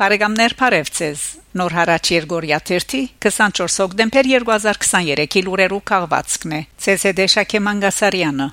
Բարեկամներ Փարեվցես Նոր հարաճ Երգորիա 30 24 հոկտեմբեր 2023-ի լուրերու քաղվածքն է ՑՍԴ Շակե Մանգասարյանը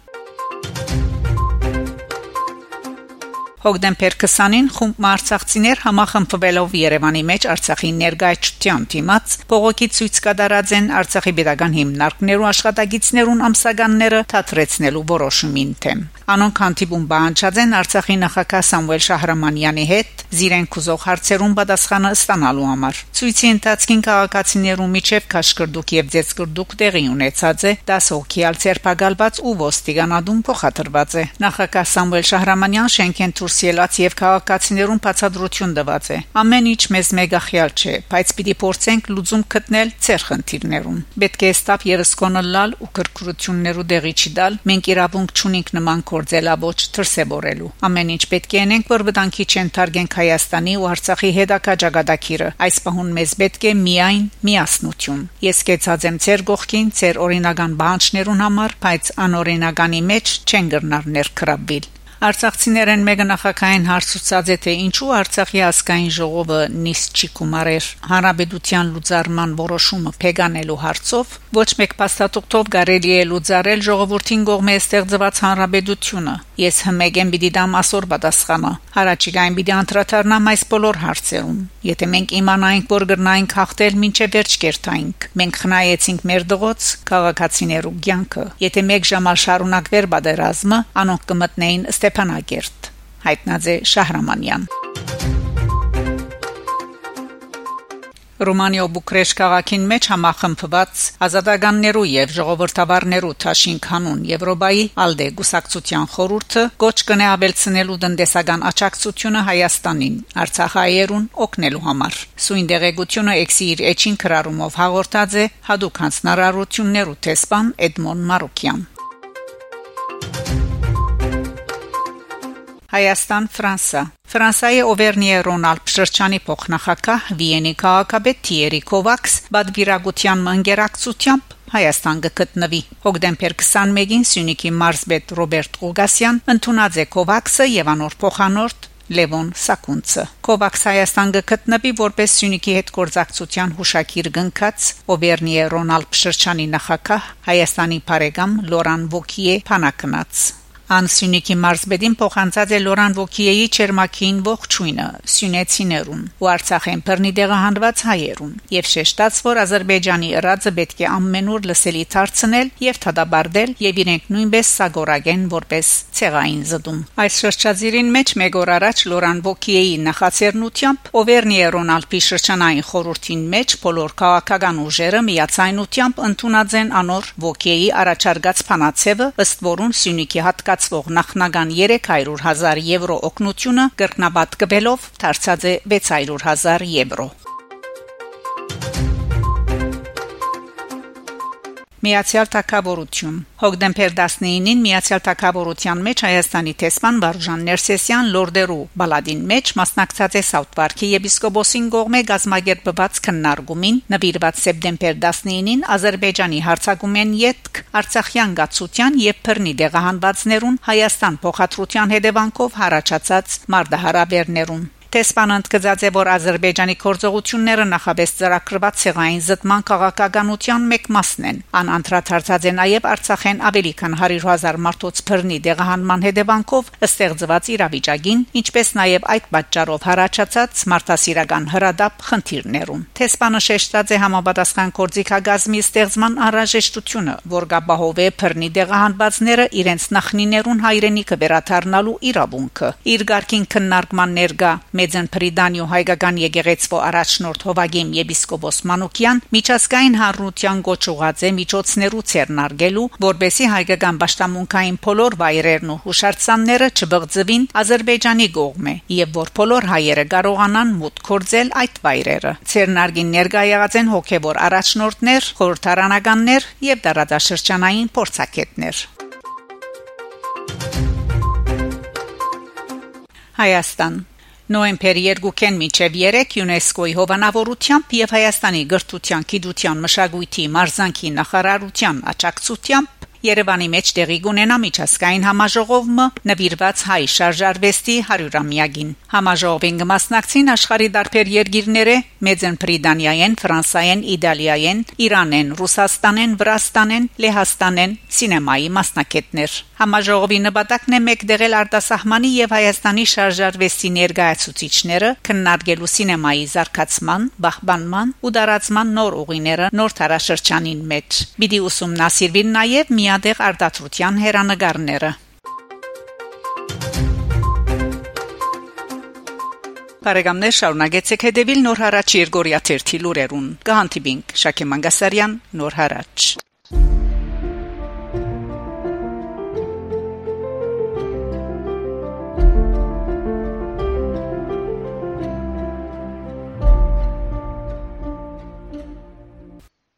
Հոկտեմբեր 20-ին խումբ մարցախցիներ համախմբվելով Երևանի մեջ Արցախի ներկայացության դիմաց բողոքի ցույց կատարած են Արցախի pedagogan հիմնարկներու աշխատագիտներուն ամսականները թատրեցնելու որոշումին թեմ Անոնք հանդիպում բանջած են Արցախի նախագահ Սամվել Շահրամանյանի հետ զիրեն կուզող հարցերուն պատասխանը ստանալու համար։ Ցույցի ընթացքին քաղաքացիներու միջև քաշկրդուկ եւ ձեցկրդուկ տեղի ունեցած է 10 հոգիալ ցերպակալված ու ոստիկանադուն փոխադրված է։ Նախագահ Սամվել Շահրամանյան շենքեն դուրս ելած եւ քաղաքացիներուն բացադրություն տված է։ Ամեն ինչ մեզ մեգախյալ չէ, բայց պիտի փորձենք լուծում գտնել ցեր խնդիրներուն։ Պետք է ստապ եւս կոնլալ ու կրկրություններու դեղի չդալ։ Մենք իրավունք չունենք նման կորձելաբոչ թրսեբորելու։ Ամեն ինչ պետք է անենք, որ վտանգի չեն թարգենք Հայաստանի ու Արցախի հետակա ճակատագիրը։ Այս պահուն մեզ պետք է միայն միասնություն։ Ես կեցած եմ ցեր գողքին, ցեր օրինական բանջներուն համար, բայց անօրինականի մեջ չեն գրնար ներքրաբիլ։ Արցախցիներեն մեկը նախակային հարցուցած է թե ինչու Արցախի ասկային ժողովը նիստ չի կումարեր հանրապետության լուծարման որոշումը փեգանելու հարցով ոչ մեկ փաստաթուղթով կարելի է լուծարել ժողովրդին կողմէ ստեղծված հանրապետությունը Ես հմեգեն պիտի դամ ասոր պատասխանա։ Հարաճիգային պիտի անդրադառնամ այս բոլոր հարցերում։ Եթե մենք իմանայինք, որ գրնայինք հաղթել ոչ վերջ կերտայինք, մենք խնայեցինք մեր դղոց, քաղաքացիներու կյանքը։ Եթե մեկ ժամ շարունակվեր պատերազմը, անոնք կմտնեին Ստեփանակերտ։ Հայտնաձե Շահրամանյան Ռոմանիո Բուկրեշտ քաղաքին մեջ համախմբված ազատականներու եւ ժողովրդավարներու Թաշին կանուն Եվրոպայի ալդե գուսակցության խորհուրդը գոչ կնե ավելցնելու տնտեսական աճակցությունը Հայաստանին Արցախայերուն օգնելու համար։ Սույն դեղեցությունը էքսի իր էջին քրարումով հաղորդած է հadoop հանցնարարություններու տեսփան Էդմոն Մարոկյան։ Հայաստան Ֆրանսա Ֆրանսիայի Օվերնիե Ռոնալդ շրջանի փոխնախագահ Վիենի քաղաքապետ Թիերի Կովաքս բադվիրագության մանգերակցությամբ Հայաստան գտնվի հոկտեմբեր 21-ին Սյունիքի մարզբետ Ռոբերտ Ղուգասյան ընդունած է Կովաքսը եւ անոր փոխանորդ Լևոն Սակունցը Կովաքս Հայաստան գտնվի որպես Սյունիքի հետ գործակցության հուշակիր գնքած Օվերնիե Ռոնալդ շրջանի նախագահ Հայաստանի բարեկամ Լորան Վոկիե Փանակնած Անսյունիքի մարզբեդին փոխանցած է Լորան Վոկիեի Չերմակին ողջույնը Սյունեցիներուն ու Արցախեն բռնի դեղահանված հայերուն եւ շեշտած որ Ադրբեջանի ռածը պետք է ամենուր լսելի դարձնել եւ թադաբարդել եւ իրենք նույնպես սագորագեն որպես ցեղային զդում այս շրջազիրին մեջ մեկ օր առաջ Լորան Վոկիեի նախաձեռնությամբ Օվերնիե Ռոնալդի շրջանային խորհրդին մեջ բոլոր քաղաքական ուժերը միացայնությամբ ընդունած են անոր Վոկիեի առաջարկած փանացեվը ըստ որուն Սյունիքի հատկա ստացվող նախնական 300.000 եվրո օգնությունը կրկնապատկվելով դարձած է 600.000 եվրո Միացյալ Թագավորություն Հոկտեմբեր 19-ին Միացյալ Թագավորության մեջ Հայաստանի տեսփան Վարժան Ներսեսյան Լորդերու բալադին մեջ մասնակցած է Սաութպարքի եպիսկոպոսին կողմէ գազմագերբված քննարկումին նվիրված սեպտեմբեր 19-ին Ադրբեջանի հարցակումեն յետք Արցախյան գացության եւ Փռնի դեղահանվածներուն Հայաստան փոխադրության հետևանքով հարաճած մարդահարաբերներուն Տեսփանը ընդգծած է, որ Ադրբեջանի կորձողությունները նախաբես ծրագրված ցեղային զտման քաղաքականության մեկ մասն են։ Ան անդրադարձած է նաև Արցախեն ավելի քան 100.000 մարդոց բռնի դեղահանման հետևանքով ստեղծված իրավիճակին, ինչպես նաև այդ պատճառով հարաճած մարդասիրական հրադապ խնդիրներուն։ Տեսփանը շեշտած է համապատասխան կորձիկագազմի ստեղծման անհրաժեշտությունը, որ գաբահով է բռնի դեղահանվածները իրենց նախնիներուն հայրենիքը վերաթարնալու իրավունքը։ Իր ղարքին քննարկման ներկա Մեծն Պրիդանյո հայկական եկեղեցվո առաջնորդ Հովագեմ եպիսկոպոս Մանուկյան միջազգային հարության գոչուղած է միջոցներու ցերնարգելու, որբեսի հայկական պաշտամունքային բոլոր վայրերն ու հուշարձանները չբղծվին Ադրբեջանի կողմէ եւ որ բոլոր հայերը կարողանան մուտք կորձել այդ վայրերը։ Ցերնարգին ներկայ եղած են հոգեվոր առաջնորդներ, խորհրդարանականներ եւ դարադաշրջանային փորձակետներ։ Հայաստան Նոեմբեր 2-ին միջև 3 ՅՈՒՆԵՍԿՕ-ի հովանավորությամբ եւ Հայաստանի գրթության, գիտության, մշակույթի, մարզանքի նախարարության աջակցությամբ Երևանի մեջ տեղի կունենա միջազգային համաժողովը նվիրված հայ շարժարվեստի 100-ամյակին։ Համաժողովին կմասնակցին աշխարհի դարբեր երկիրները՝ Մեծն Բրիտանիայեն, Ֆրանսիայեն, Իտալիայեն, Իրանեն, Ռուսաստանեն, Վրաստանեն, Լեհաստանեն, սինեմայի մասնակիցներ։ Համաժողովի նպատակն է մեկտեղել արտասահմանի եւ Հայաստանի շարժարվեստի ներկայացուցիչները քննարկելու սինեմայի զարգացման, բախբանման ու դարացման նոր ուղիները նոր տարաշրջանին մեջ։ Բիդի ուսումնասիրվին նաեւ միադեղ արտադրության հերանեկարները։ Բարեկամներ շարունակեցեք հետևել Նոր հարաճ Երգորիա 1 թերթի լուրերուն։ Կհանդիպինք Շակե Մանգասարյան Նոր հարաճ